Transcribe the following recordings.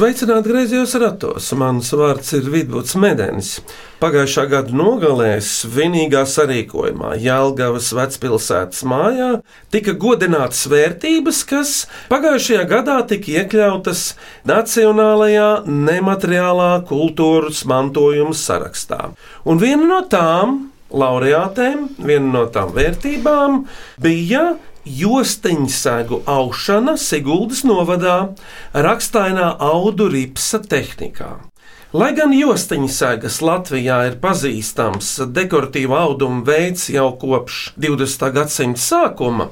Sveicināti griezījos ratos. Mans vārds ir Vidvuds Medenis. Pagājušā gada nogalē svinīgā sarīkojumā Jālgavas vecpilsētas mājā tika godinātas vērtības, kas pagājušajā gadā tika iekļautas Nacionālajā nemateriālā kultūras mantojuma sarakstā. Un viena no tām laureātēm, viena no tām vērtībām bija josteņsēgu aušana Siguldas novadā rakstainā audu ripsa tehnikā. Lai gan josteņsēgas Latvijā ir pazīstams dekoratīva auduma veids jau kopš 20. gadsimta sākuma,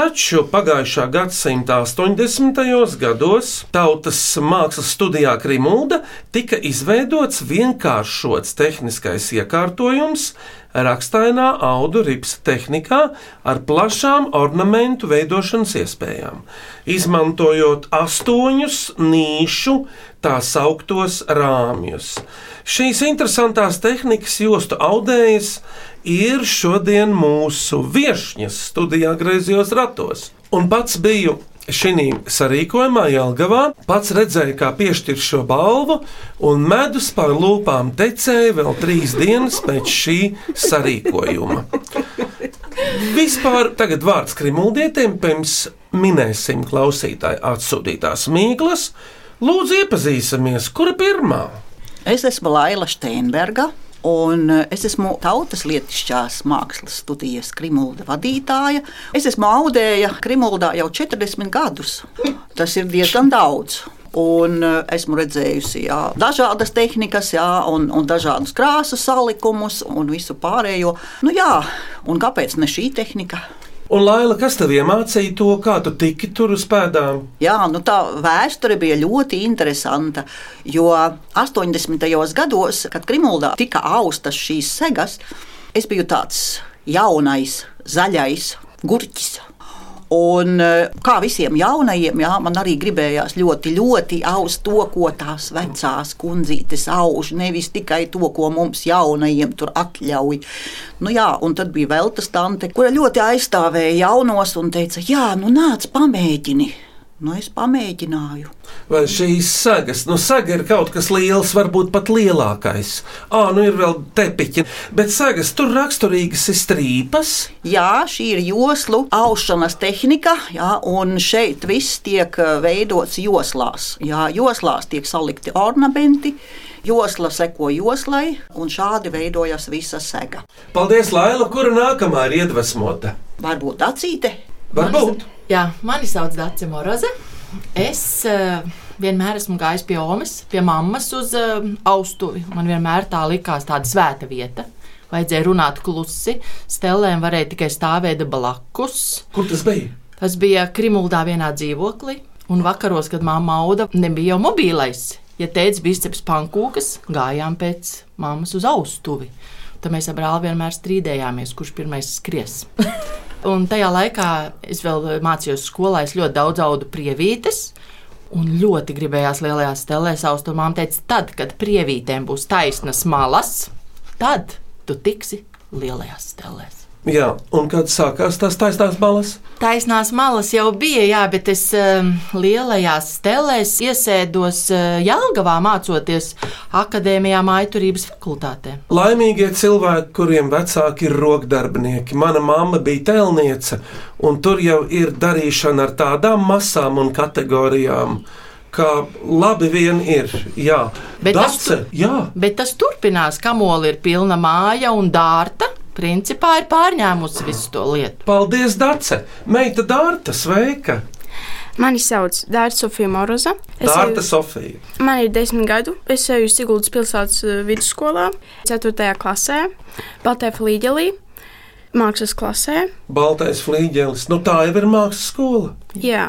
Taču pagājušā gadsimta 80. gados Tautas mākslas studijā Krimulda tika izveidots vienkāršots tehniskais iekārtojums rakstainā audu ripsa tehnikā ar plašām ornamentu veidošanas iespējām, izmantojot astoņus nīšu tā sauktos rāmjus. Šīs interesantās tehnikas jostu audējas ir šodien mūsu viesņas studijā griezījos ratos. Un pats biju šī sarīkojumā Jālgavā, pats redzēju, kā piešķir šo balvu, un medus pār lūpām tecēja vēl trīs dienas pēc šī sarīkojuma. Vispār tagad vārds krimuldietiem, pirms minēsim klausītāju atsūtītās mīklas. Lūdzu, iepazīsimies, kura pirmā? Es esmu Laila Steinberga. Un eh, es esmu tautas lietišķās mākslas studijas Krimulda vadītāja. Es esmu audēja Krimuldā jau 40 gadus. Tas ir diezgan daudz. Un eh, esmu redzējusi jā, dažādas tehnikas, jā, un, un dažādus krāsu salikumus un visu pārējo. Nu, jā, un kāpēc ne šī tehnika? Un, Laila, kas tev iemācīja to, kā tu tiki tur uz pēdām? Jā, nu tā vēsture bija ļoti interesanta. Jo 80. gados, kad Krimuldā tika austas šīs segas, es biju tāds jaunais, zaļais gurķis. Un, eh, kā visiem jaunajiem, jā, man arī gribējās ļoti, ļoti aust to, ko tās vecās kundzītes auž. Nevis tikai to, ko mums jaunajiem tur atļauj. Nu, jā, un tad bija vēl tas tante, kura ļoti aizstāvēja jaunos un teica, jā, nu nāc, pamēģini. Nu, es pamēģināju. Vai šīs sagas, nu, saga ir kaut kas liels, varbūt pat lielākais. Ā, nu ir vēl tepiķi, bet sagas tur raksturīgas ir strīpas. Jā, šī ir joslu aušanas tehnika, jā, un šeit viss tiek veidots joslās. Jā, joslās tiek salikti ornamenti. Josla seko joslai, un šādi veidojas visa sega. Paldies, Laila, kura nākamā ir iedvesmota? Varbūt acīte. Varbūt. Jā, mani sauc Dārsa Moroze. Es uh, vienmēr esmu gājis pie Omas, pie mammas uz uh, austuvi. Man vienmēr tā likās tāda svēta vieta. Vajadzēja runāt klusi, stelēm varēja tikai stāvēt blakus. Kur tas bija? Tas bija Krimuldā vienā dzīvoklī, un vakaros, kad mamma auda, nebija jau mobilais. Ja teica, bija ceps pankūkas, gājām pēc mammas uz austuvi. Tad mēs ar brāli vienmēr strīdējāmies, kurš pirmais skries. Un tajā laikā es vēl mācījos skolā, es ļoti daudz audu prievītes. Un ļoti gribējās lielajā stelē savus to māmu teikt, tad, kad prievītēm būs taisnas malas, tad tu tiksi lielajās stelēs. Jā, un kad sākās tās taisnās malas? Taisnās malas jau bija, jā, bet es um, lielajās stelēs iesēdos uh, Jālgavā mācoties akadēmijā mājturības fakultātē. Laimīgie cilvēki, kuriem vecāki ir rokdarbinieki. Mana mamma bija tēlniece, un tur jau ir darīšana ar tādām masām un kategorijām. Kā labi vien ir. Jā, Bet tas Dace, jā. Bet tas turpinās, kamoli ir pilna māja un dārta. Principā ir pārņēmusi visu to lietu. Paldies, Dace! Meita Dārta, sveika! Mani sauc Dārta Sofija Moroza. Es Dārta eju- Sofija. Man ir desmit gadu. Es eju Siguldas pilsētas eh, vidusskolā, 4. klasē, Baltē Flīģelī, mākslas klasē. Baltais flīģelis. Nu, tā jau ir mākslas skola. Jā.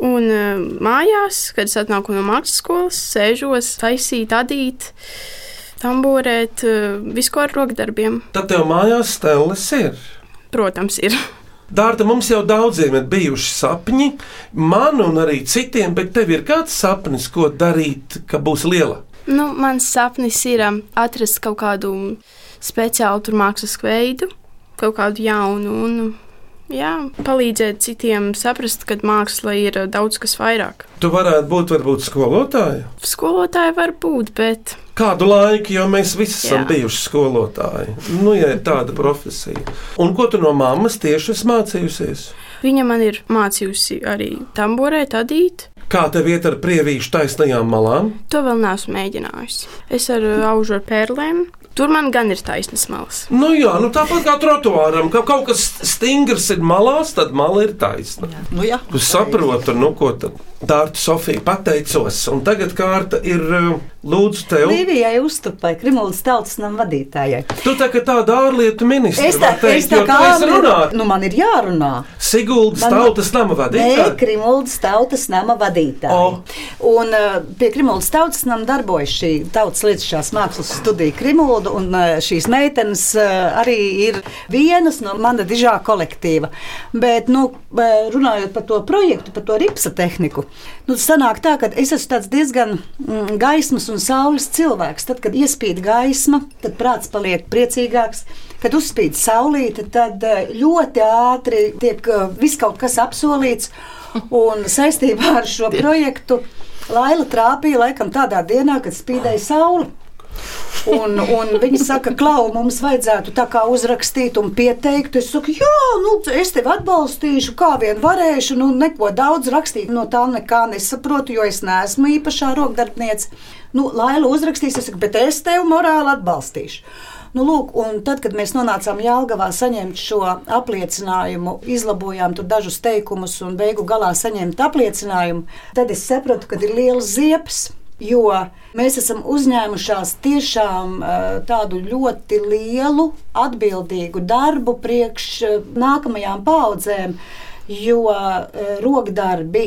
Un uh, mājās, kad es atnāku no mākslas skolas, sēžos, taisīt, adīt, tamborēt, uh, visu ko ar rokdarbiem. Tad tev mājās stēles ir. Protams, ir. Dārta, mums jau daudziem ir bijuši sapņi, man un arī citiem, bet tev ir kāds sapnis, ko darīt, ka būs liela? Nu, mans sapnis ir um, atrast kaut kādu speciālu mākslas veidu, kaut kādu jaunu, un jā, palīdzēt citiem saprast, ka māksla ir uh, daudz kas vairāk. Tu varētu būt varbūt skolotāja. Skolotāji var būt, bet Kādu laiku, jo mēs visi esam Jā. bijuši skolotāji. Nu, ja ir tāda profesija. Un ko tu no mammas tieši esi mācījusies? viņa man ir mācījusi arī tamborēt, adīt. Kā tev iet ar prievīšu taisnajām malām? To vēl neesmu mēģinājusi. Es ar uh, aužu ar pērlēm. Tur man gan ir taisnas malas. Nu, jā, nu tāpat kā trotuāram, ka kaut kas stingrs ir malās, tad mala ir taisna. Nu, jā, Tu saproti, nu, ko tad Dārta Sofija pateicos. Un tagad kārta ir uh, lūdzu tev. Līvijai uztupai, Krimuldas tautas nama vadītājai. Tu tā kā tāda ārlietu ministra. Es tā, teikt, es tā kā tu esi runāt. nu man ir jārunā. Siguldas Man- tautas nama Nē, vadītāja. Krimuldas tautas nama vadītāja. O. Un uh, pie Krimuldas tautas nama darbojas šī tautas lietušās mākslas studija Krimulda, un uh, šīs meitenes uh, arī ir vienas no mana dižā kolektīva. Bet, nu, runājot par to projektu, par to ripsa tehniku, nu, sanāk tā, ka es esmu tāds diezgan mm, gaismas un saules cilvēks. Tad, kad iespīd gaisma, tad prāts paliek priecīgāks. Kad uzspīd saulīte, tad eh, ļoti ātri tiek eh, viss kaut kas apsolīts. Un saistībā ar šo projektu Laila trāpīja laikam tādā dienā, kad spīdēja saule. Un, un viņi saka, Klau, mums vajadzētu tā kā uzrakstīt un pieteikt. Es saku, jā, nu, es tevi atbalstīšu, kā vien varēšu. Nu, neko daudz rakstīt, no tā nekā nesaprotu, jo es neesmu īpašā rokdarbniece. Nu, Laila uzrakstīs, es saku, bet es tevi morāli atbalstīšu. Nu, lūk, tad, kad mēs nonācām Jālgavā saņemt šo apliecinājumu, izlabojām tur dažus teikumus un beigu galā saņemt apliecinājumu, tad es sapratu, ka ir liels ziepes. Jo mēs esam uzņēmušās tiešām tādu ļoti lielu, atbildīgu darbu priekš nākamajām paudzēm, jo rokdarbi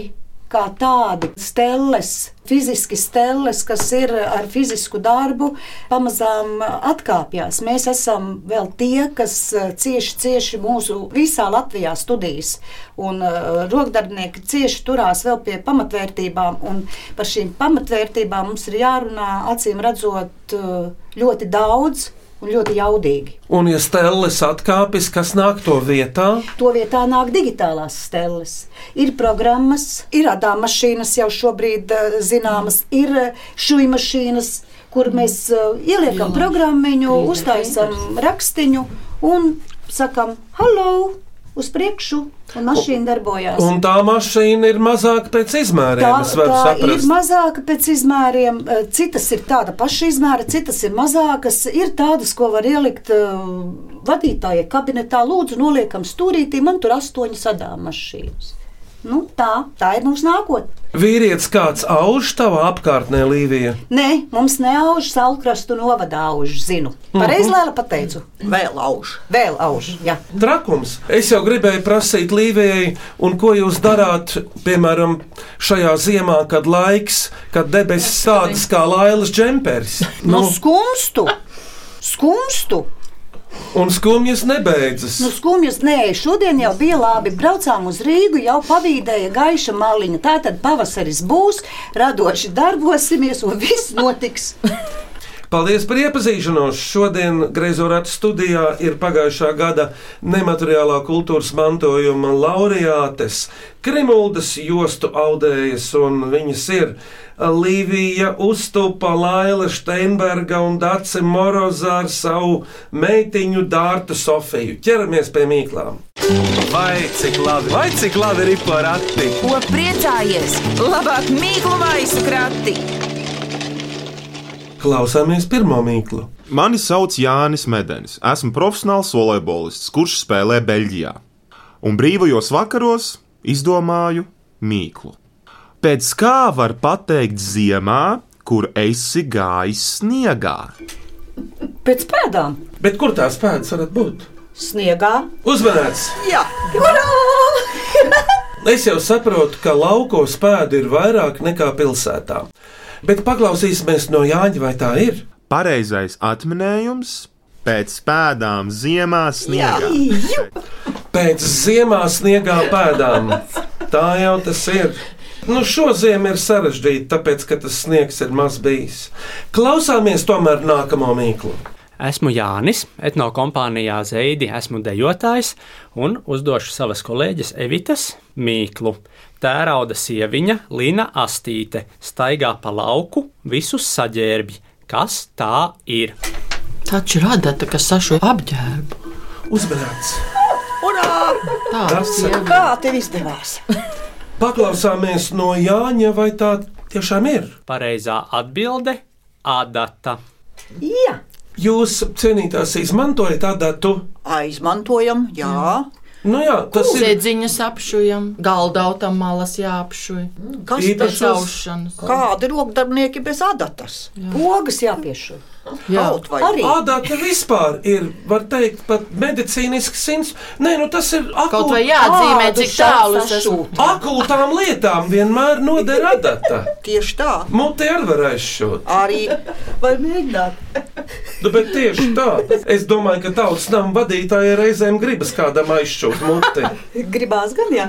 kā tādi stelles, fiziski stelles, kas ir ar fizisku darbu, pamazām atkāpjas. Mēs esam vēl tie, kas eh, cieši, cieši mūsu visā Latvijā studijas. Un uh, rokdarbinieki cieši turās vēl pie pamatvērtībām, un par šīm pamatvērtībām mums ir jārunā acīm redzot uh, ļoti daudz. Un ļoti jaudīgi. Un, ja stēles atkāpjas, kas nāk to vietā, To vietā nāk digitālās stelles. Ir programmas, ir rādāmašīnas jau šobrīd eh, zināmas, ir šūnu mašīnas, kur mēs eh, ieliekam programmiņu, uztaisam rakstiņu un sakam, hallo! Uz priekšu, un mašīna darbojās. un tā mašīna ir mazāka pēc izmēriem, tā ir saprast. mazāka pēc izmēriem, eh, citas ir tāda paša izmēra, citas ir mazākas. Ir tādas, ko var ielikt uh, vadītāja kabinetā. Lūdzu, noliekam stūrītī, man tur astoņas sadām mašīnas. Nu, tā, tā ir mūsu nākotne. Vīrietis kāds auž tavā apkārtnē, Līvija. Nē, mums neauž salkrastu novadā auž, zinu. Pareizi lēla pateicu. vēl auž. Vēl auž, jā. Trakums. Es jau gribēju prasīt Līvijai, un ko jūs darāt, piemēram, šajā ziemā, kad laiks, kad debesis tādas kā lailas džemperis. Nu, skumstu! Skumstu! Un skumjas nebeidzas. Nu, skumjas nē, šodien jau bija labi. Braucām uz Rīgu, jau pavīdēja gaiša maliņa. Tā tad pavasaris būs, radoši darbosimies un viss notiks. Paldies par iepazīšanos. Šodien Greizo ratu studijā ir pagājušā gada nemateriālā kultūras mantojuma laureātes, Krimuldas jostu audējas, un viņas ir Līvija Uztupa, Laila Steinberga un Dace Morozā ar savu meitiņu Dārtu Sofiju. Ķeramies pie mīklām! Vai cik labi, vai cik labi ir porakti? Ko priecājies? Labāk mīklu maisu krati! Klausāmies pirmo mīklu. Mani sauc Jānis Medenis. Esmu profesionāls volejbolists, kurš spēlē Beļģijā. Un brīvajos vakaros izdomāju mīklu. Pēc kā var pateikt ziemā, kur esi gājis sniegā? Pēc pēdām, Bet kur tās pēdas varat būt? sniegā. Uzmanīts! Jā, Es jau saprotu, ka laukos pēdu ir vairāk nekā pilsētā. Bet paklausīsimies no Jāņa, vai tā ir? Pareizais atminējums - pēc pēdām ziemā sniegā. Pēc ziemā sniegā pēdām. Tā jau tas ir. Nu, šo ziemu ir sarežģīti, tāpēc, ka tas sniegs ir maz bijis. Klausāmies tomēr nākamo mīklu. Esmu Jānis, etnokompānijā Zeidi, esmu dejotājs un uzdošu savas kolēģis Evitas mīklu. Tērauda sieviņa Lina Astīte staigā pa lauku, visus saģērbj. Kas tā ir? Taču radata, kas sašu apģērbu. Uzmanīts! Urā! Tā Tas ir. Kā tev izdevās? Paklausāmies no Jāņa, vai tā tiešām ir. Pareizā atbilde - adata. Jā, Jūs, cienītās, izmantojat adatu? Aizmantojam, jā. Nu jā, tas ir Sēdziņas apšujam, galdautam malas jāapšuj. Kas Īpaši- Pēc aušanas. Kādi rokdarbnieki bez adatas? pogas jāpiešķir. Jā. Arī. Adata vispār ir, var teikt, pat medicīnisks sins. Nē, nu tas ir Kaut vai jāatzīmē, cik tālu esmu. akūtām lietām vienmēr noder adata. tieši tā. Muti arī var aizšūt. Arī Vai mēģināt? Nu, bet tieši tā. Es domāju, ka tautas nama vadītāji reizēm gribas kādam aizšūt muti. Gribās gan, jā.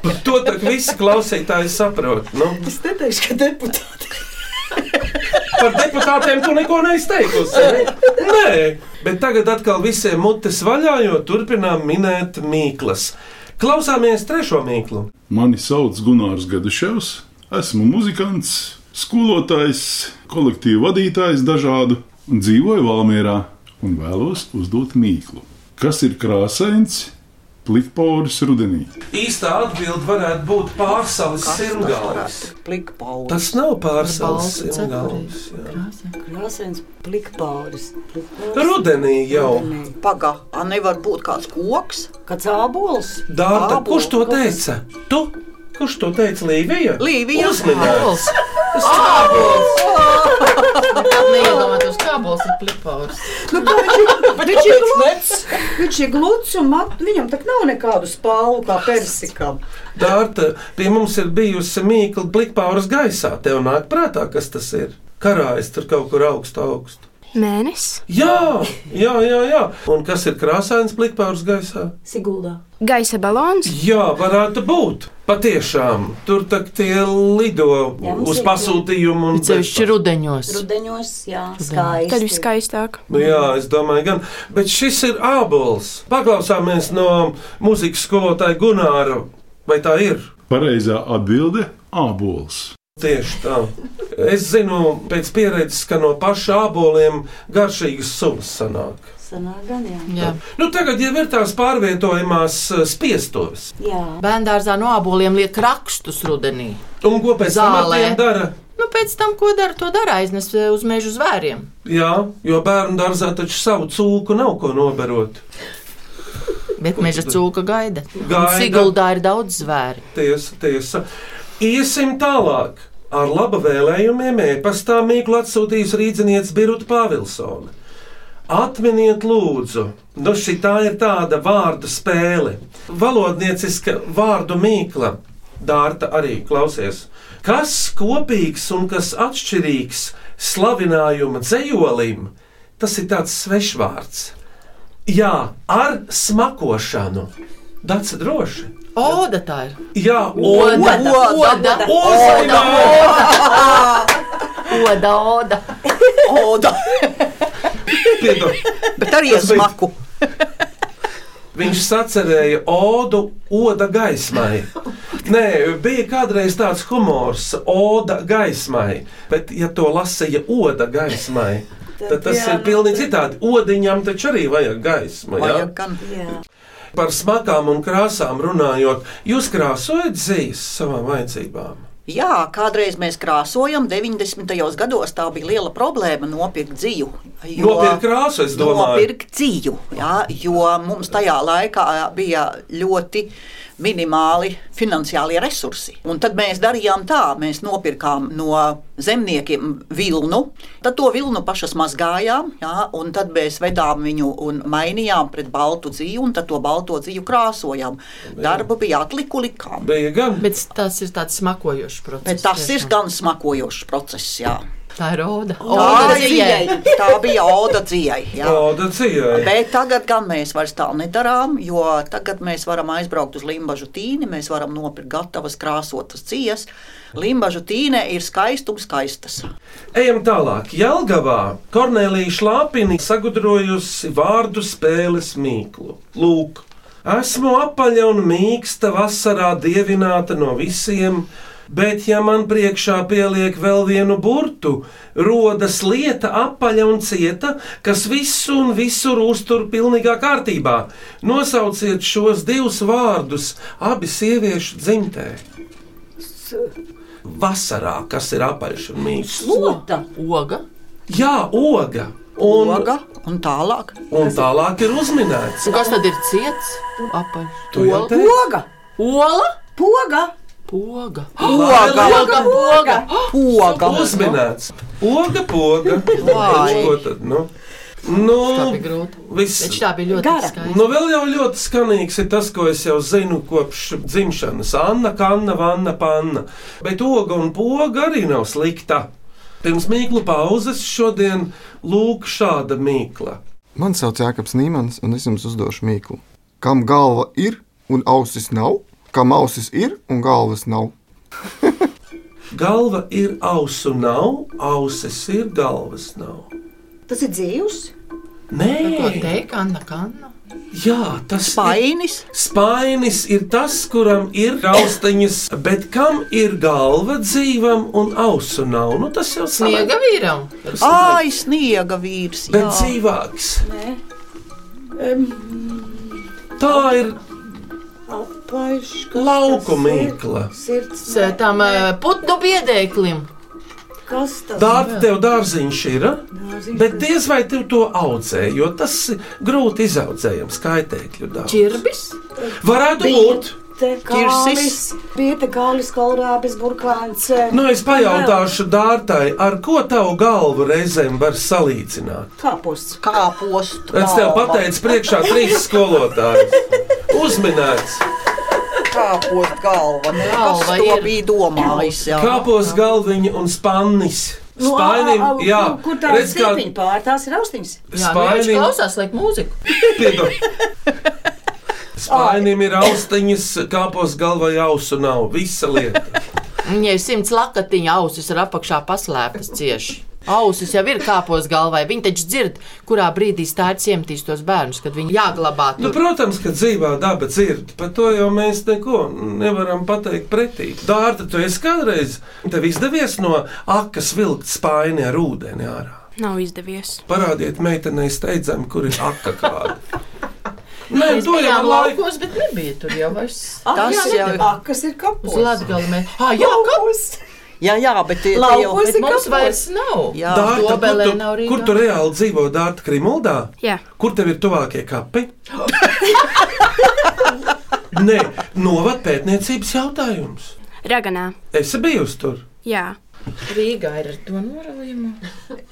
Par to tak visi klausītāji saprot. Nu, Es neteikšu, ka deputāti. Par deputātiem tu neko neizteikusi. ne? Nē, bet tagad atkal visiem mutes vaļā, jo turpinām minēt mīklas. Klausāmies trešo mīklu. Mani sauc Gunārs Gaduševs, esmu muzikants, skolotājs, kolektīva vadītājs dažādu un dzīvoju Valmierā un vēlos uzdot mīklu. Kas ir krāsains, plikpauris rudenī? Īstā atbilde varētu būt pārsaules plikpauli. Tas nav pārsaules simgālis. Krāsains plikpauris. Rudenī jau. Paga, a nevar būt kāds koks? Kāds ābols? Dārta, kurš to teica? Tu? Kurš to teica? Līvija? Līvija. Uzminēts. Nekad neiedomātos, kā būs ar plipaurs. Nu, ir- viņš, ir gluds, viņš ir gluds un mat, viņam tak nav nekādu spālu kā persikam. Dārta, pie mums ir bijusi mīkla blikpauras gaisā. Tev nāk prātā, kas tas ir? Karājas tur kaut kur augstu, augstu. Mēnesis, Jā, jā, jā, jā. Un kas ir krāsains blikpauras gaisā? Siguldā. gaisa balons, Jā, varētu būt. Patiešām, tur tie lido Jā, uz ir- pasūtījumu un Cevišķi rudeņos. Rudeņos, jā, skaisti. tad viskaistāk. Nu, jā, es domāju, gan. Bet šis ir ābols. Paklausāmies no mūzikas skolotāja Gunāra. Vai tā ir? Pareizā atbilde - ābols. Tieši tā. Es zinu, pēc pieredzes, ka no paša āboliem garšīgas sulas sanāk. Sanāk gan, jā. Jā. Nu, tagad jau ir tās pārvietojamās eh, spiestuves. Jā. Bērngārzā no aboliem liek rakstus rudenī. Un ko pēc tam dara? Nu, pēc tam, ko dara, to dara aiznes eh, uz mežu zvēriem. Jā, jo bērnu dārzā taču savu cūku nav ko noberot. Bet meža cūka gaida. Gaida. Siguldā ir daudz zvēri. Tiesa, tiesa. Iesim tālāk. Ar laba vēlējumiem e-pastā mīklu atsūtījis rīznieks Birta Pāvilsone. Atminiet, lūdzu, nu šī tā ir tāda vārdu spēle. Valodnieciska vārdu mīkla, dārta arī klausies. Kas kopīgs un kas atšķirīgs slavinājuma dzējolim, tas ir tāds svešvārds. Jā, ar smakošanu. Dats droši. Oda tā ir. Jā, Oda, oda, oda, Ozainā! oda, oda. Oda, Piedod. bet arī ar smaku. Viņš sacerēja odu oda gaismai. Nē, bija kādreiz tāds humors, oda gaismai, bet, ja to lasīja oda gaismai, tad tas jā, ir pilnīgi citādi. Odiņam taču arī vajag gaismu. Jā? Vajag gan. jā. Par smakām un krāsām runājot, jūs krāsojat dzīves savām vajadzībām. Jā, kādreiz mēs krāsojam, 90. gados tā bija liela problēma nopirkt dzīvu. Nopirkt krāsu, es domāju. Nopirkt dzīvu, jā, jo mums tajā laikā bija ļoti minimāli finansiālie resursi. Un tad mēs darījām tā, mēs nopirkām no zemniekiem vilnu, tad to vilnu pašas mazgājām, jā, un tad mēs vedām viņu un mainījām pret baltu dzīvu, un tad to balto dzīvu krāsojām. Darba bija atliku likām. Bija gan. Bet tas ir tāds smakojošs process. Bet tas ir tiešām. gan smakojošs process. Jā. Tā ir Oda. Tā, Oda dzijai. tā bija Oda dzīvai. Oda dzīvai. Bet tagad gan mēs vairs tā nedarām, jo tagad mēs varam aizbraukt uz Limbaģu tīni, mēs varam nopirkt gatavas krāsotas cijas. Limbaģu tīne ir skaistums skaistas. Ejam tālāk. Jelgavā Kornelija Šlāpini sagudrojusi vārdu spēles mīklu. Lūk, esmu apaļa un mīksta vasarā dievināta no visiem. Bet, ja man priekšā pieliek vēl vienu burtu, rodas lieta apaļa un cieta, kas visu un visur uztur pilnīgā kārtībā. Nosauciet šos divus vārdus abi sieviešu dzimtē. Vasarā, kas ir apaļš un mīksts. Slota. Oga. Jā, oga. Un, Oga un tālāk. un tālāk ir uzminēts. Un kas tad ir ciets? Apaļš. Tu jau teici? Poga. Poga. Poga. Oga, Oga. Poga. poga. Uzminēts. Oga, poga. Vai. Ko tad? Nu? Nu, Tā bija grūti. viss. Tā bija ļoti Gara. skaista. Nu, vēl jau ļoti skanīgs ir tas, ko es jau zinu kopš dzimšanas. Anna, Kanna, Vanna, Panna. Bet oga un poga arī nav slikta. Pirms mīklu pauzes šodien lūk šāda mīkla. Mani sauc Jānis Nīmans, un es jums uzdošu mīklu. Kam galva ir un ausis nav, kam ausis ir un galvas nav? Galva ir ausu nav, ausis ir galvas nav. Tas ir dzīvs. Nē, Ko teikt, Anna Kanna? Jā, tas ir Spainis. spainis, ir tas, kuram ir raustiņas, bet kam ir galva dzīvam un ausu nav. Nu, tas jau Sniega vīram. Ai, sniega vīrs. bet jā. dzīvāks. Tā ir Apaļš. lauku mīkla. Tam putnu biedēklim. Kas tas Dārta tev dārziņš ir, a? bet diez vai tev to audzē, jo tas ir grūti izaudzējams kaitēkļu dārsts. Čirbis. Varētu būt. Te Kirsis. Bija te kālis, kolrābis, burkāns. Nu, es pajautāšu dārtai, ar ko tavu galvu reizēm var salīdzināt. Kāpusts. Kāpostu. Es tev pateicu, priekšā trīs skolotāji. Uzminēts, Kāpostu galva. Nu, Kas Galva to ir. bija domājis? jā. kāpos galviņa un spannis. Nu, Spainim, ā, ā, jā, kur- tā redz, kā pār? Tās ir austiņas. Jā, nu, viņš spainim, klausās, liek mūziku. Spainim ir austiņas, kāpos galvā jausu nav. Visa lieta. Viņai ir simts lakatiņa ausis ir apakšā paslēptas cieši. Ausis jau ir kāpos galvai. Viņi taču dzird, kurā brīdī stāsts iemetīs tos bērnus, kad viņi jāglabā. Nu, Tur. protams, ka dzīvā daba dzird, par to jau mēs neko nevaram pateikt pretī. Dārta, tu esi kādreiz tev izdevies no akas vilkt spaini ar ūdeni ārā. Nav izdevies. Parādiet meitenei steidzami, kur ir aka kāda. Nē, to jau laiku. laukos, bet nebija tur jau vairs. Tas jau ir. Ah, kas ir Uz kapus? Latgali mēs. Ah, jā, Kapus. Jā, jā, bet tie. Laukos ir mums vairs nav. Jā. Dārta, kur tu, nav kur tu reāli dzīvo Dārta Krimuldā? Jā, Kur tev ir tuvākie kapi? Nē, novad pētniecības jautājums. Raganā. Es biju tur. Jā, Rīgā ir ar to noraujumu.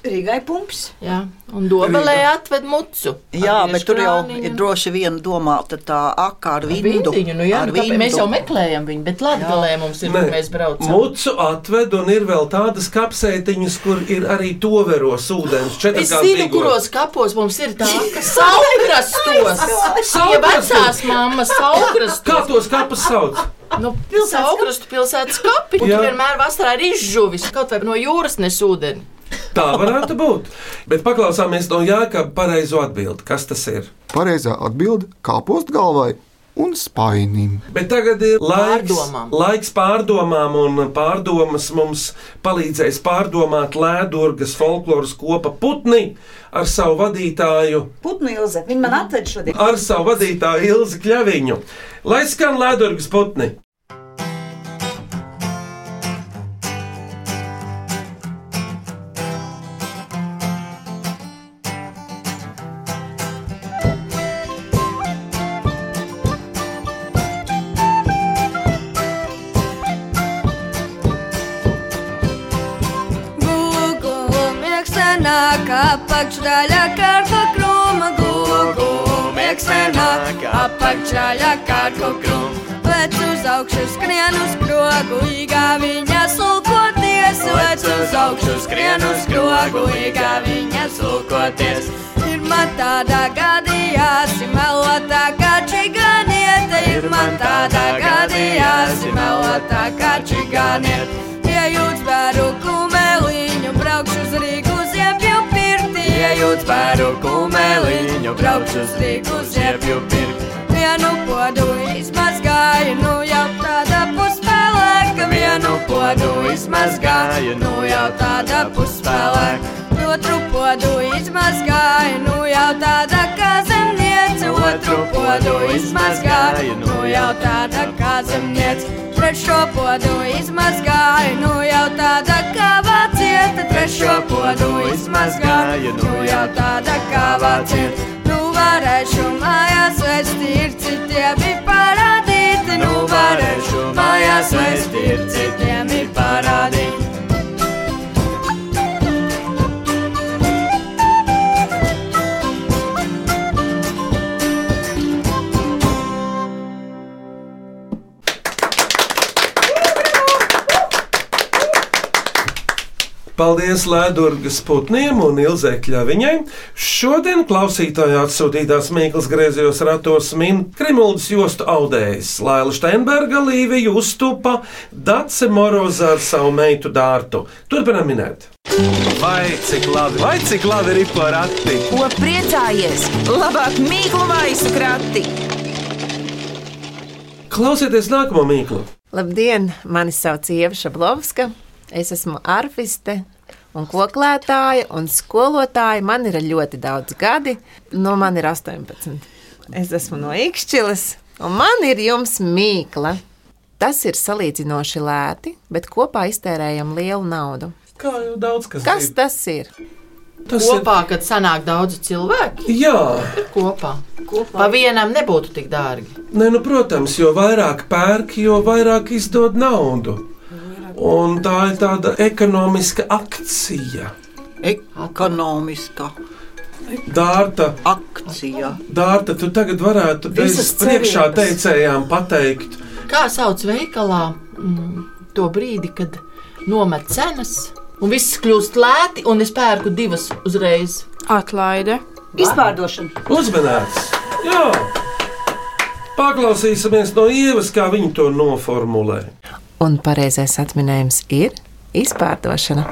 Rīgai pumps. Jā, un dobelē atved mucu. Jā, Ar bet tur jau ir droši vien domāta tā aka ar Ar vindu. Vindiņu, nu jā, ar nu, kāpēc mēs vindu. jau meklējam viņu, bet Latvijā mums ir, kur mēs braucam. Mucu atved, un ir vēl tādas kapsētiņas, kur ir arī toveros ūdens. Es zinu, kuros kapos mums ir tā, ka saugrastos. Tie Saugrastos? vecās mammas saugrastos. Kā tos kapus sauc? Nu, saugrastu pilsētas kapi. Un Jā. tur vienmēr vasarā ir izžuvis, kaut vai no jūras nes ūdeni. Tā varētu būt. Bet paklausāmies no Jākapa pareizo atbildi. Kas tas ir? Pareizā atbilde - kāpost galvai un spainim. Bet tagad ir laiks Pārdomām. laiks pārdomām, un pārdomas mums palīdzēs pārdomāt Lēdurgas folkloras kopa putni ar savu vadītāju, Putnu ilze. Viņa man atved šodien. ar savu vadītāju Ilzi Kļaviņu. Lai skan Lēdurgas putni! Apakšdaļa karko krūma. Gugu, mėgstanak, apakšdaļa karko krūma. Lec uz augšu, skrien uz krogu, īgā viņa sulkoties. Lec uz braukšu skrienu skrogu, kā viņas lūkoties. Ir man tāda gadījās, melotā kā čigāniete, ir man tāda gadījās, melotā kā čigāniete. Iejūts bēru iejūts bēru kumeliņu, braukšu uz Rīgu ziepju pirti. Vienu podu izmazgāju, nu jau tāda puspēlēka, vienu podu izmazgāju, nu jau tāda puspēlēka. Otru podu izmazgāju, nu jau tāda podu izmazgāju, nu jau tāda kā zemniece. Trešo podu izmazgāju, nu jau tāda kā vācieta, trešo podu izmazgāju, nu jau tāda kā vācieta. Nu varēšu mājās vestīr, citiem ir parādīti, nu varēšu mājās vestīr, citiem ir parādīti. Paldies Lēdurgas putniem un Ilzē Kļaviņai. Šodien klausītāji atsūtītās Mīklas griezījos ratos min Krimuldas jostu audējs Laila Steinberga, Līvija Uztupa, Dace Moroza ar savu meitu Dārtu. Turpinam minēt. Vai cik labi, vai cik labi ir porati? Ko priecājies? Labāk mīklu maisu krati! Klausieties nākamo mīklu. Labdien, mani sauc Ieva Šablovska. Es esmu arfiste un koklētāja un skolotāja. Man ir ļoti daudz gadi, no man ir 18. Es esmu no Ikšķiles, un man ir jums mīkla. Tas ir salīdzinoši lēti, bet kopā iztērējam lielu naudu. Kā jau daudz kas, Kas tas ir? Tas kopā, kad sanāk daudz cilvēku. Jā, ir kopā. kopā. Pa vienam nebūtu tik dārgi. Nē, nu, protams, jo vairāk pērk, jo vairāk izdod naudu. Un tā ir tāda ekonomiska akcija. Ekonomiska Dārta, akcija. Dārta, tu tagad varētu bez priekšā teicējām pateikt, Kā sauc veikalā mm, to brīdi, kad nomet cenas un viss kļūst lēti, un es pērku divas uzreiz? Atlaide. Izpārdošana. uzmanēts. Jā, paklausīsimies no ievas, kā viņi to noformulē. Un pareizais atminējums ir izpārdošana.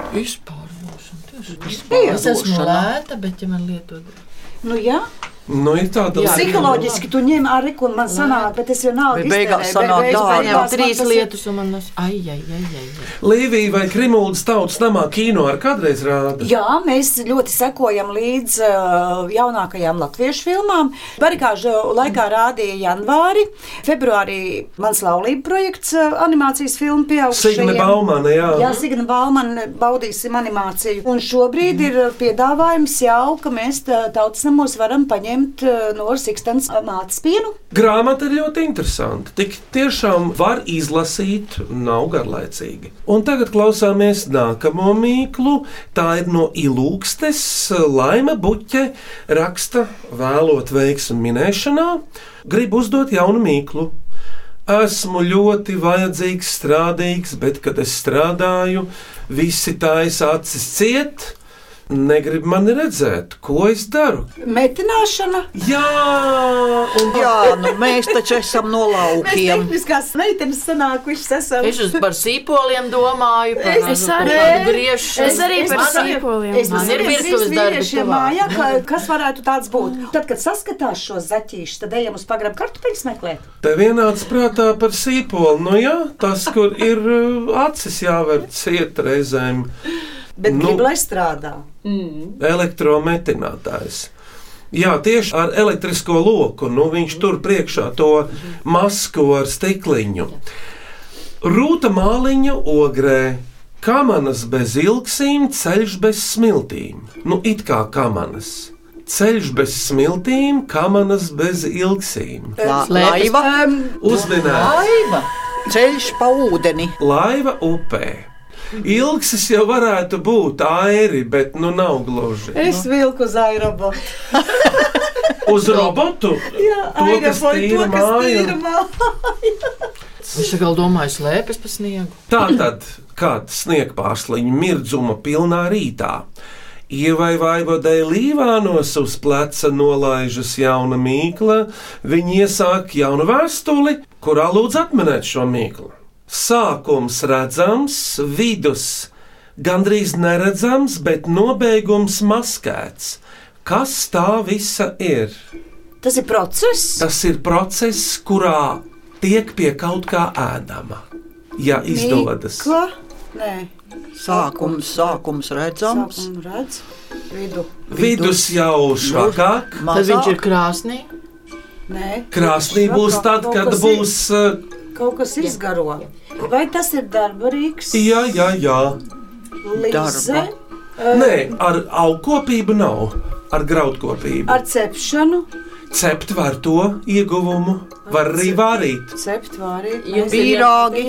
Es esmu lēta, bet ja man lietot. Nu, jā. Nu, ir tāda Jā, Psiholoģiski tu ņem arī, ko man sanāk, bet es vienalga beigās iztērēju, sanāk beigās dārgi. beigās man Trīs tas ir- lietas, un man tas ai, ai, ai, ai. Līvija vai Krimuldas tautas namā kino ar kādreiz rāda. Jā, mēs ļoti sekojam līdz uh, jaunākajām latviešu filmām. Barikāžu laikā rādīja janvāri, februārī mans laulība projekts, uh, animācijas filmu pieaugušajiem. Signe Baumane, jā. Jā, Signa Baumane, baudīsim animāciju. Un šobrīd ir uh, piedāvājums jau, ka mēs tā- tautas namos varam paņemt uh, no Sikstens mātes pienu. Grāmata ir ļoti interesanta. Tik tiešām var izlasīt, nav garlaicīgi. Un tagad klausāmies nākamo mīklu. Tā ir no Ilūgstes. Laima Buķe raksta, vēlot veiksmu minēšanā, grib uzdot jaunu mīklu. Esmu ļoti vajadzīgs, strādīgs, bet, kad es strādāju, visi taisa acis ciet. Negrib mani redzēt, ko es daru. Metināšana. Jā, un Jā, nu mēs taču esam no Mēs laukiem. tehniskās meitenes sanākušas esam. Es uz par sīpoliem domāju, par Es arī. griešanu. Es arī par sīpoliem. Es Man ir virtuves darbi mājā, ka, kas varētu tāds būt. Tad, kad saskatās šos zaķīšus, tad ejam uz pagrabu kartupeļus meklēt. Te vienāds prātā par sīpolu. Nu, jā, tas, kur ir uh, acis jāver ciet reizēm. Bet Nu. grib, lai strādā. Elektrometinātājs. Jā, tieši ar elektrisko loku. Nu, viņš tur priekšā to masku ar stikliņu. Rūta māliņa ogrē. Kamanas bez ilgsīm, ceļš bez smiltīm. Nu, it kā kamanas. Ceļš bez smiltīm, kamanas bez ilgsīm. La, laiva, laiva, ceļš pa ūdeni. laiva upē. Ilgsis jau varētu būt airi, bet nu nav gluži. Es vilku uz aerobotu. Uz robotu? Jā, tīra to, kas tīra māju. Viņš tagad domāja slēpes pa sniegu. Tā tad, kad sniegpārsliņa mirdzuma pilnā rītā, Ievai Vaivodai Līvānos uz pleca nolaižas jauna mīkla, viņa iesāk jaunu vēstuli, kurā lūdz atminēt šo mīklu. Sākums redzams, vidus gandrīz neredzams, bet nobeigums maskēts. Kas tā visa ir? Tas ir process. Tas ir process, kurā tiek pie kaut kā ēdama. Ja izdodas. Ko? Nē, Sākums, sākums redzams. sākumu redz. Vidu. Vidus jau švakāk, Tad viņš ir krāsnī. Nē, krāsnī būs tad, Kaut kad būs. uh, Kaut kas izgaro. Vai tas ir darba rīks? Jā, jā, jā. Līdze, Nē, ar augkopību nav, ar graudkopību. ar cepšanu, Cept var to ieguvumu, var arī vārīt. cept vārīt. Pīrāgi,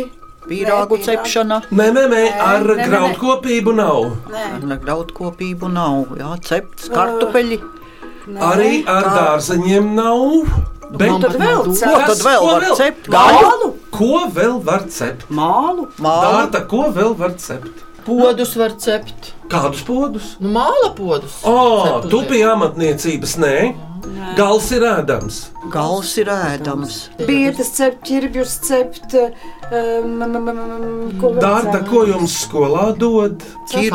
pīrāgu cepšana. Nē, nē, nē, ar nē, nē, nē. graudkopību nav. Ar graudkopību nav. Jā, cepts kartupeļi. Arī ar dārzeņiem nav. Bet Man pat nav Ko tad vēl var cept? Mālu? Ko vēl var cept? Mālu. Mālu. Dārta, ko vēl var cept? Podus var cept. Kādus podus? Nu, māla podus. O, tu pie amatniecības, nē. Gals ir ēdams. Gals ir ēdams. Bietas cept, ķirbjus cept. Um, ko Dārta, ko jums skolā dod? Cept.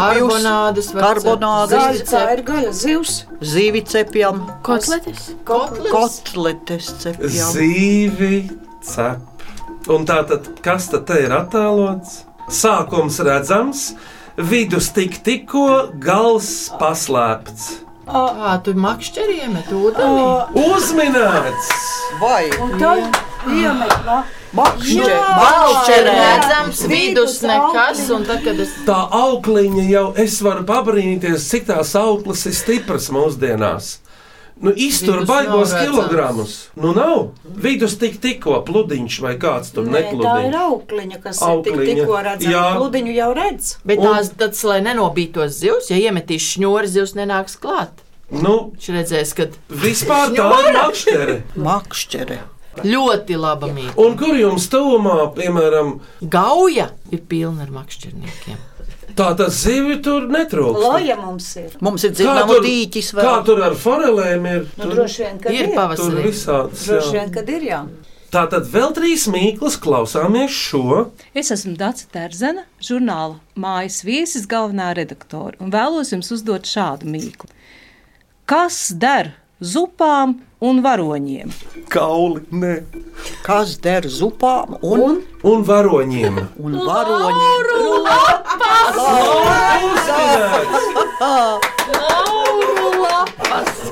Karbonādes. Tā ir gaļa, zivs. Zīvi cepjam. Kotletes. Kotletes cepjam. Zīvi cep. Un tātad, kas tad te ir attēlots? Sākums redzams, vidus tik tikko, gals paslēpts. Kā tu makšķeriem met ūdeni? Uzminēts! Vai Un tad iemet? Makšķerē Makšķerē. redzams, vidus nekas, un tad, kad es Tā aukliņa jau es varu pabrīnīties, cik tās auklas ir stipras mūsdienās. Nu, iztur Vidus baigos kilogramus. Nu, nav. Vidus tik tikko pludiņš vai kāds tur Nē, tā ir aukliņa, kas ir tik, Aukliņa. tikko redzama. Pludiņu jau redz. Bet tās, tas, lai nenobītos zivs, ja iemetīs šņūri, zivs nenāks klāt. Nu, Viņš redzēs, ka vispār tā ir makšķere. Makšķerē. ļoti laba mītība. Un kur jums tuvumā, piemēram, Gauja ir pilna ar makšķerniekiem. Tā tas zivju tur netrūkst? Loja mums ir. Mums ir Kā tur, dīķis kā vēl. tur ar forelēm ir? Nu, Tur, droši vien, ka Ir ir. tur pavasarī. visādas. Droši vien, kad ir jā. Tā tad vēl trīs mīklas klausāmies šo. Es esmu Dāca Terzena, žurnāla mājas viesis galvenā redaktore, un vēlos jums uzdot šādu mīklu. Kas der zupām un varoņiem? Kauli, nē. Kas der zupām un, Un varoņiem. un varoņiem? Lauru lapas,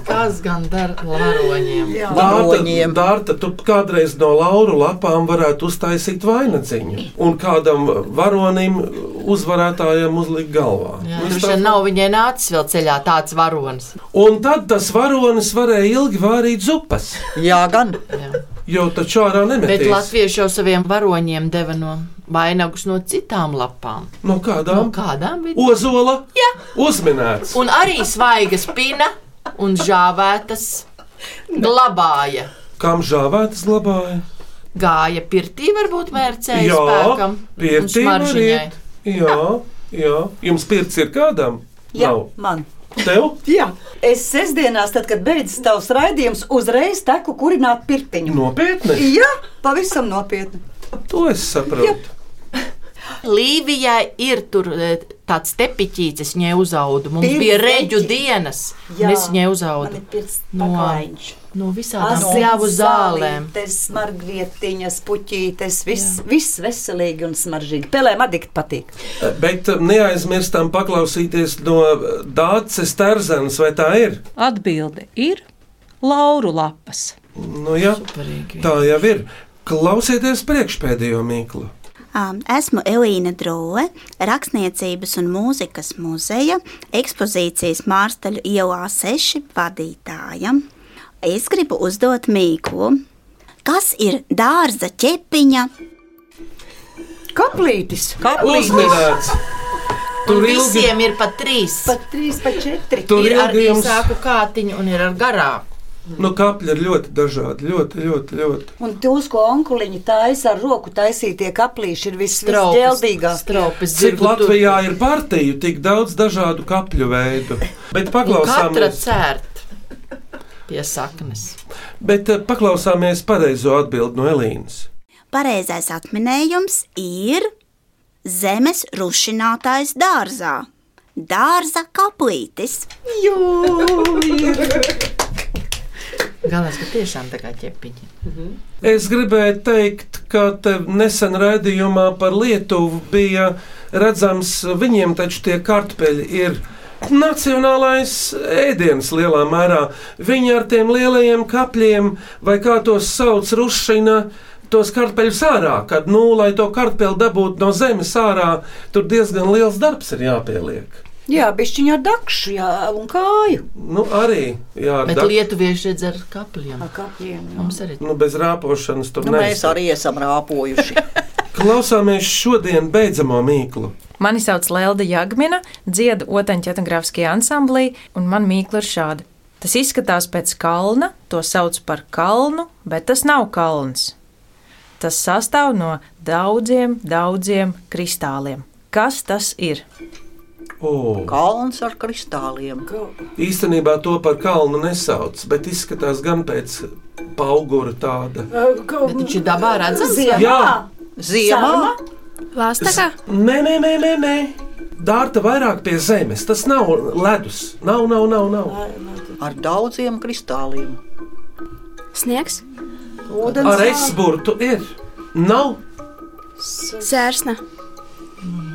kas gan dara varoņiem? Varoņiem. Dārta, tu kādreiz no lauru lapām varētu uztaisīt vainagdziņu. Un kādam varonim uzvarētājam uzlikt galvā. Jā, Nu, tā- nav viņai nācis vēl ceļā tāds varonis. Un tad tas varonis varēja ilgi vārīt zupas. Jā, gan. Jā. Jo taču ārā Bet nemetīs. latvieši jau saviem varoņiem deva no vainagus no citām lapām. No No kādām? kādām bija? Ozola? Jā. Uzminēts. Un arī svaiga spina un žāvētas glabāja. Kam žāvētas glabāja? Gāja pirtī, varbūt mērcēja Jā, spēkam. pirtī variet. Jā, jā. Jums pirts ir kādam? Jā, Nav. man. Tev? Jā. Es sestdienās, tad, kad beidzas tavs raidījums, uzreiz teku kurināt pirtiņu. Nopietni? Jā, pavisam nopietni. To es saprotu. Līvijai ir tur e, tāds tepiķītis, viņai uzauga. Mums Pirts bija reģu reģi. dienas, un es viņai uzaugu no, no ļāvu zālēm. Tas margrietiņas, puķītes, viss, viss veselīgi un smaržīgi. Pelēm adikt patīk. Bet um, neaizmirstam paklausīties no Dācis Terzenes, vai tā ir? Atbilde ir lauru lapas. Nu, jā, Superīgi. tā jau ir. Klausieties priekšpēdējo mīklu. Um, Esmu Elīna Drūle, Rakstniecības un mūzikas muzeja ekspozīcijas Mārstaļu ielā 6 vadītāja. Es gribu uzdot mīklu. Kas ir dārza ķepiņa? Kaplītis. Uzminēts! Tur Tur ilgi, visiem ir pat trīs. Pat trīs, pat četri. tur ir ar ilgi jums, īsāku kātiņu un ir ar garāku. Nu, kapļi ir ļoti dažādi. Ļoti, ļoti, ļoti. Un tos, ko onkuliņi taisa ar roku taisītie kaplīši, ir straupes Cik Latvijā ir partiju, tik daudz dažādu kapļu veidu. Bet Un katra paklausāmies, cērt pie saknes. bet eh, paklausāmies pareizo atbildi no Elīnas. Pareizais atminējums ir zemes rušinātājs dārzā. Dārza kaplītis. Galvenais, ka tiešām tā kā ķepiņi. Es gribēju teikt, ka te nesen raidījumā par Lietuvu bija redzams, viņiem taču tie kartupeļi ir. Nacionālais ēdiens lielā mērā. Viņi ar tiem lielajiem kapļiem, vai kā tos sauc, rušina tos kartupeļus ārā. Kad, nu, lai to kartupeli dabūtu no zemes ārā, tur diezgan liels darbs ir jāpieliek. Jā, bišķiņā ar dakšu jā, un kāju. Nu, arī. Jā, Bet da- lietuvieši redz ar kapļiem. Ar kapļiem jā. Mums arī nu, bez rāpošanas tur Nu, mēs neesam. arī esam rāpojuši. Klausāmies šodien beidzamo mīklu. Mani sauc Lelda Jagmina, dziedu otaņa etnogrāfiskajā ansamblī, un man mīkla ir šāda. Tas izskatās pēc kalna, to sauc par kalnu, bet tas nav kalns. Tas sastāv no daudziem, daudziem kristāliem. Kas tas ir? Oh. Kalns ar kristāliem. Īstenībā to par kalnu nesauc, bet izskatās gan pēc augura tāda. Bet viņš ir dabā redzams. Jā, Ziemā. Lāstakā? Nē, nē, nē, nē, nē. Dārta vairāk pie zemes. Tas nav ledus. Nav, nav, nav. nav. Ar daudziem kristāliem. Sniegs, Ar esburtu ir. Nav. sērsne,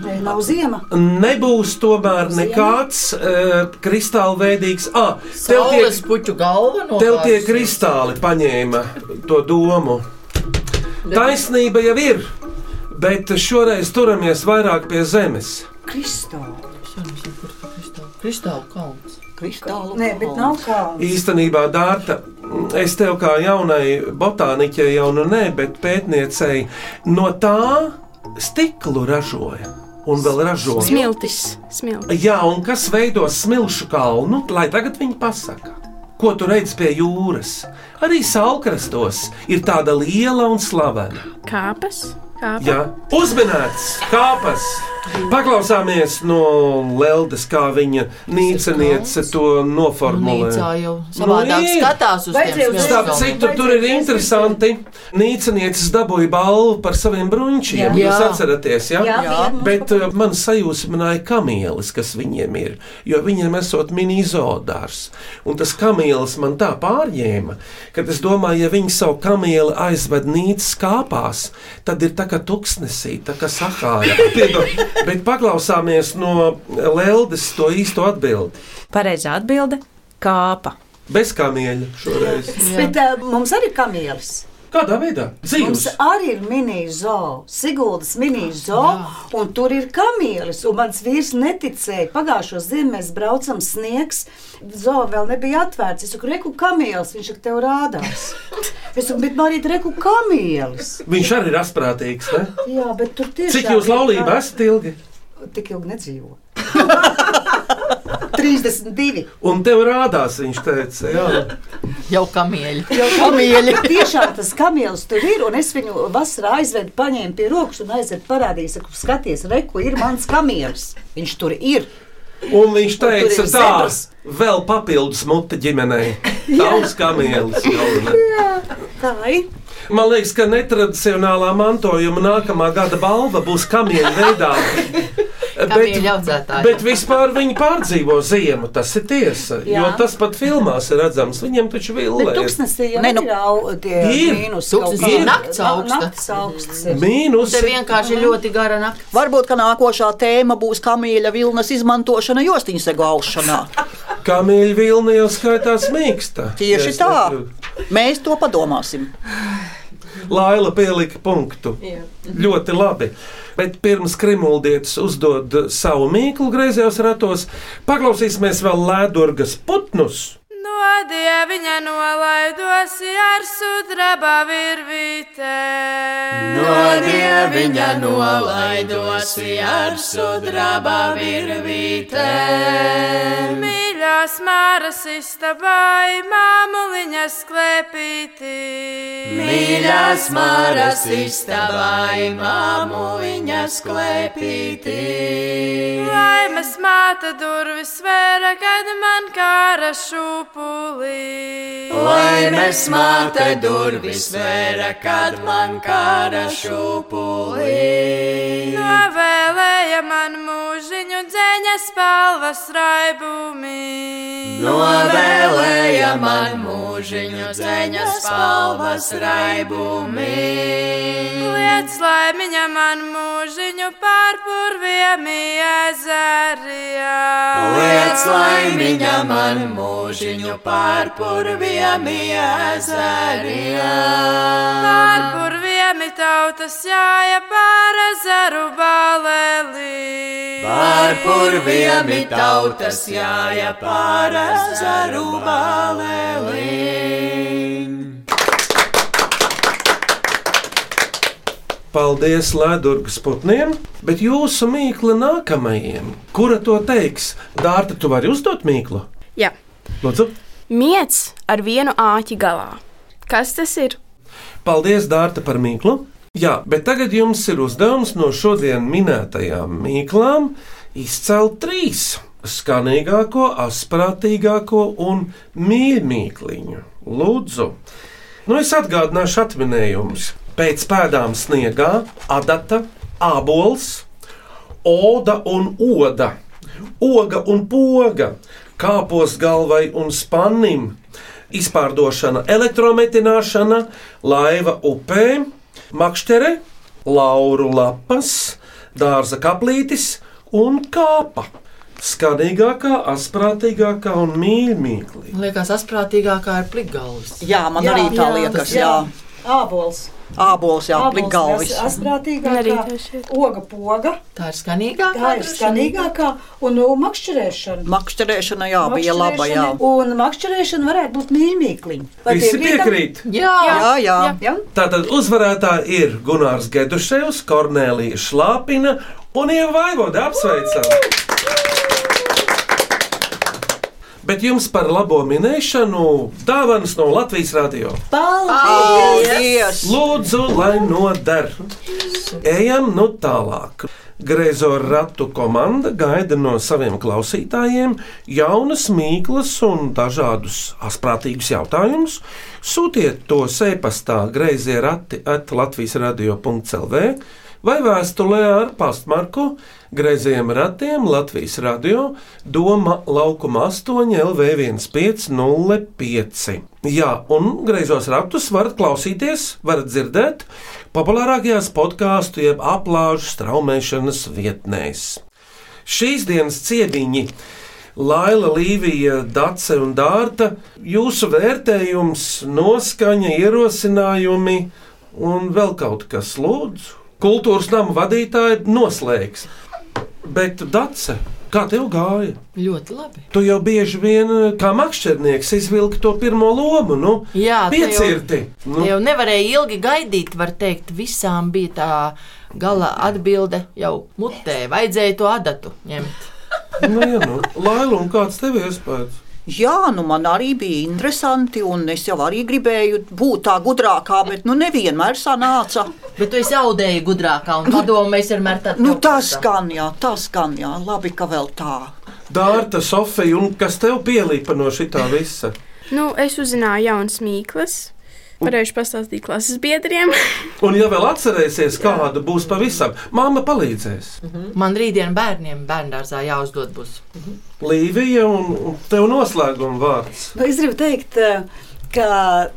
Nē, nav ziema. Nebūs tomēr nekāds uh, kristāla veidīgs. Ah, tev tie, puķu galva no tev tie kristāli paņēma to domu. Taisnība jau ir, bet šoreiz turamies vairāk pie zemes. Kristāli. Kristāla kalns. Kristālu Nē, bet nav kalns. Īstenībā, Dārta, es tev kā jaunai botāniķei jau nu nē, bet pētniecei no tā stiklu ražoja. Un vēl ražoja. smiltis, smiltis. Jā, un kas veido smilšu kalnu, lai tagad viņi pasaka. Ko tu redzi pie jūras? Arī salkrastos ir tāda liela un slavena. Kāpas, kāpa. Jā, uzmanīts, kāpas. Paklausāmies no Leldes, kā viņa nīceniece to noformulē. Nīcā jau savādāk ir. skatās uz tiem Starp citu, tur ir interesanti. Nīcenieces dabūja balvu par saviem bruņķiem. Jā. Jūs Jā. atceraties, ja? Jā, Jā. bija. Bet uh, man sajūsmināja kamielis, kas viņiem ir. Jo viņiem esot mini-izodārs. Un tas kamielis man tā pārņēma, ka es domāju, ja viņi savu kamieli aizved nīcas kāpās, tad ir tā kā tuksnesī, tā kā Sahārā. Bet paklausāmies no Leldes to īsto atbildi. Pareizā atbilde - kāpa. Bez kamieļa šoreiz. Bet uh, mums arī ir kamielis. Kādā veidā? Mums Dzīves. arī ir mini-zoo, Siguldas mini-zoo, un tur ir kamielis. Un mans vīrs neticēja. Pagājušo ziemu mēs braucam sniegs. Zoo vēl nebija atvērts. Es saku, reku kamielis, viņš ar tevi rādās. Es saku, bet Marīt, reku kamielis. Viņš arī ir asprātīgs. Ne? Jā, bet tur tiešām. Cik jūs ir laulībā esat ilgi? Tik ilgi nedzīvo. 32. Un tev rādās, viņš teica, jā. Jau kamieļi. Jau kamieļi. Tiešām tas kamielis tur ir, un es viņu vasarā aizvedu, paņēmu pie rokas un aizvedu parādīju, saku, skaties, reku ir mans kamielis. Viņš tur ir. Un viņš Un teica, tā, zebras. vēl papildus mute ģimenei. Tavs kamielis. Jā, tā ir. Man liekas, ka netradicionālā mantojuma nākamā gada balva būs kamieļa veidā. Audzētāji. bet vispār viņi pārdzīvo ziemu. Tas ir tiesa. Jā. Jo tas pat filmās ir redzams. Viņiem taču vilna Bet ir. tuksnesī jau Nē, nu, ir tie ir. mīnus. Tuksnesī ir nakts augsta. Nakts augsts ir. Mīnus. Te vienkārši ļoti gara naktis. Varbūt, ka nākošā tēma būs kamieļa vilnas izmantošana jostiņsegu aušanā. Kamieļa vilna jau skaitās mīksta. Tieši tā. nekļūdu. Mēs to padomāsim. Laila pielika punktu. Ļoti labi. Bet pirms krimuldietis uzdod savu mīklu griezījos ratos, paklausīsimies vēl Lēdurgas putnus. No dieviņa nolaidosi ar sudraba virvītē. No dieviņa nolaidosi ar sudraba virvītē. Mīļā Mīļās māras istabai, māmuliņas klēpītī. Mīļās māras istabai, māmuliņas klēpītī. Laimes māte durvis vēra, kad man kāra šūpulī. Laimes māte durvis vēra, kad man kāra šūpulī. Novēlēja man mūžiņu dzēņa spalvas raibumi. Novēlēja man mūžiņu dzeņa spalvas raibumi. Liec laimiņa man mūžiņu pārpurviem ezerijā. Liec laimiņa man mūžiņu pārpurviem ezerijā. Pārpurviem tautas jāja pār ezeru balēlī. Pārpurviem tautas jāja pār ezeru balēlī. Paldies Latvijas putniem, bet jūsu mīkla nākamajiem, kura to teiks? Dārta, tu vari uzdot mīklu? Jā. Lūdzu, Miets ar vienu āķi galā. Kas tas ir? paldies Dārta par mīklu. Jā, bet tagad jums ir uzdevums no šodien minētajām mīklām izcelt trīs skanīgāko, asprātīgāko un mīļākliņu. Lūdzu, nu es atgādināšu atminējumus. Pēc pēdām sniegā, adata, ābols, oda un oda, oga un poga, kāpos galvai un spannim, izpārdošana, elektrometināšana, laiva upē, makšķere, lauru lapas, dārza kaplītis un kāpa. Skanīgākā, asprātīgākā un mīļākā. Liekas, asprātīgākā ir plikgalvis. Jā, man arī tā liekas. Jā. Ābols. Ābols, jā, plikgalvis. Arī Asprātīgākā, oga poga. Tā ir skanīgākā. Tā ir skanīgākā un nu, makšķerēšana. Makšķerēšana, jā, bija laba, jā. Un makšķerēšana varētu būt mīļākliņa. Visi piekrīt? Jā, Jā, jā. jā. Tātad uzvarētāji ir Gunārs Geduševs, Kornelija Šlāpina un Ieva Vaivoda. Apsveicam! Bet jums par labo minēšanu dāvanas no Latvijas radio. Paldies! Lūdzu, lai noder. Ejam nu tālāk. Greizo ratu komanda gaida no saviem klausītājiem jaunas mīklas un dažādus asprātīgus jautājumus. Sūtiet to e-pastā grazījā rati at Latvijas radio.clv vai vēstulē ar pastmarku Greizajiem ratiem Latvijas radio Doma laukuma 8 LV1505. Jā, un greizos ratus varat klausīties, varat dzirdēt populārākajās podkāstu jeb aplāžu straumēšanas vietnēs. Šīs dienas ciemiņi Laila, Līvija, Dace un Dārta, jūsu vērtējums, noskaņa, ierosinājumi un vēl kaut kas lūdzu. Kultūras nama vadītāja noslēgs. Bet, Dace, kā tev gāja? Ļoti labi. Tu jau bieži vien kā makšķernieks izvilki to pirmo lomu, nu, Jā, te jau- piecirti. Nu. Jau nevarēja ilgi gaidīt, var teikt, visām bija tā gala atbilde jau mutē. Vajadzēja to adatu ņemt. Nu, jā, nu. Laila, un kāds tev iespējas? Jā, nu man arī bija interesanti, un es jau arī gribēju būt tā gudrākā, bet nu nevienmēr sanāca. Bet tu esi audēji gudrākā, un padomu mēs vienmēr tādu Nu, tas skan, jā, tas skan, jā, labi, ka vēl tā. Dārta, Sofija, un kas tev pielīpa no šitā visa? Nu, es uzzināju jaunas mīklas. Varēšu pastāstīt klases biedriem. Un, ja vēl atcerēsies, kāda būs pavisam, māma palīdzēs. Man rītdien bērniem bērngārzā jāuzdod būs. Līvija, un tev noslēguma vārds. Nu, es gribu teikt, eh, ka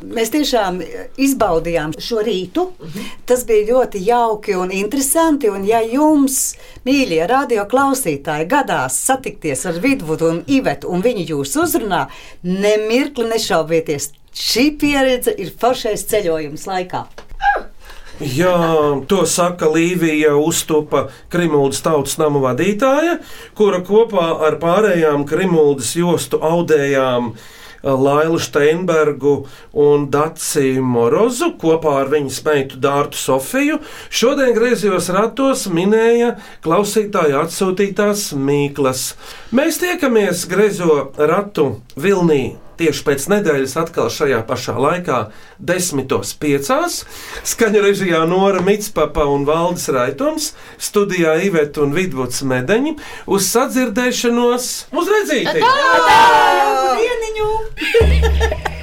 mēs tiešām izbaudījām šo rītu. Tas bija ļoti jauki un interesanti. Un, ja jums, mīļie radio klausītāji, gadās satikties ar Vidvudu un Ivetu, un viņi jūs uzrunā, nemirkli nešaubieties. Šī pieredze ir foršais ceļojums laikā. Jā, to saka Līvija Uztupa, Krimuldas tautas nama vadītāja, kura kopā ar pārējām Krimuldas jostu audējām Lailu Steinbergu un Daciju Morozu kopā ar viņas meitu Dārtu Sofiju. Šodien griezījos ratos minēja klausītāju atsūtītās mīklas. Mēs tiekamies griezo ratu Vilnī tieši pēc nedēļas atkal šajā pašā laikā, 10.5. Skaņu režijā Nora Mitspapa un Valdis Raitons, studijā Iveta un Vidvuds Medeņi uz sadzirdēšanos uz redzīti! Tā! Tā!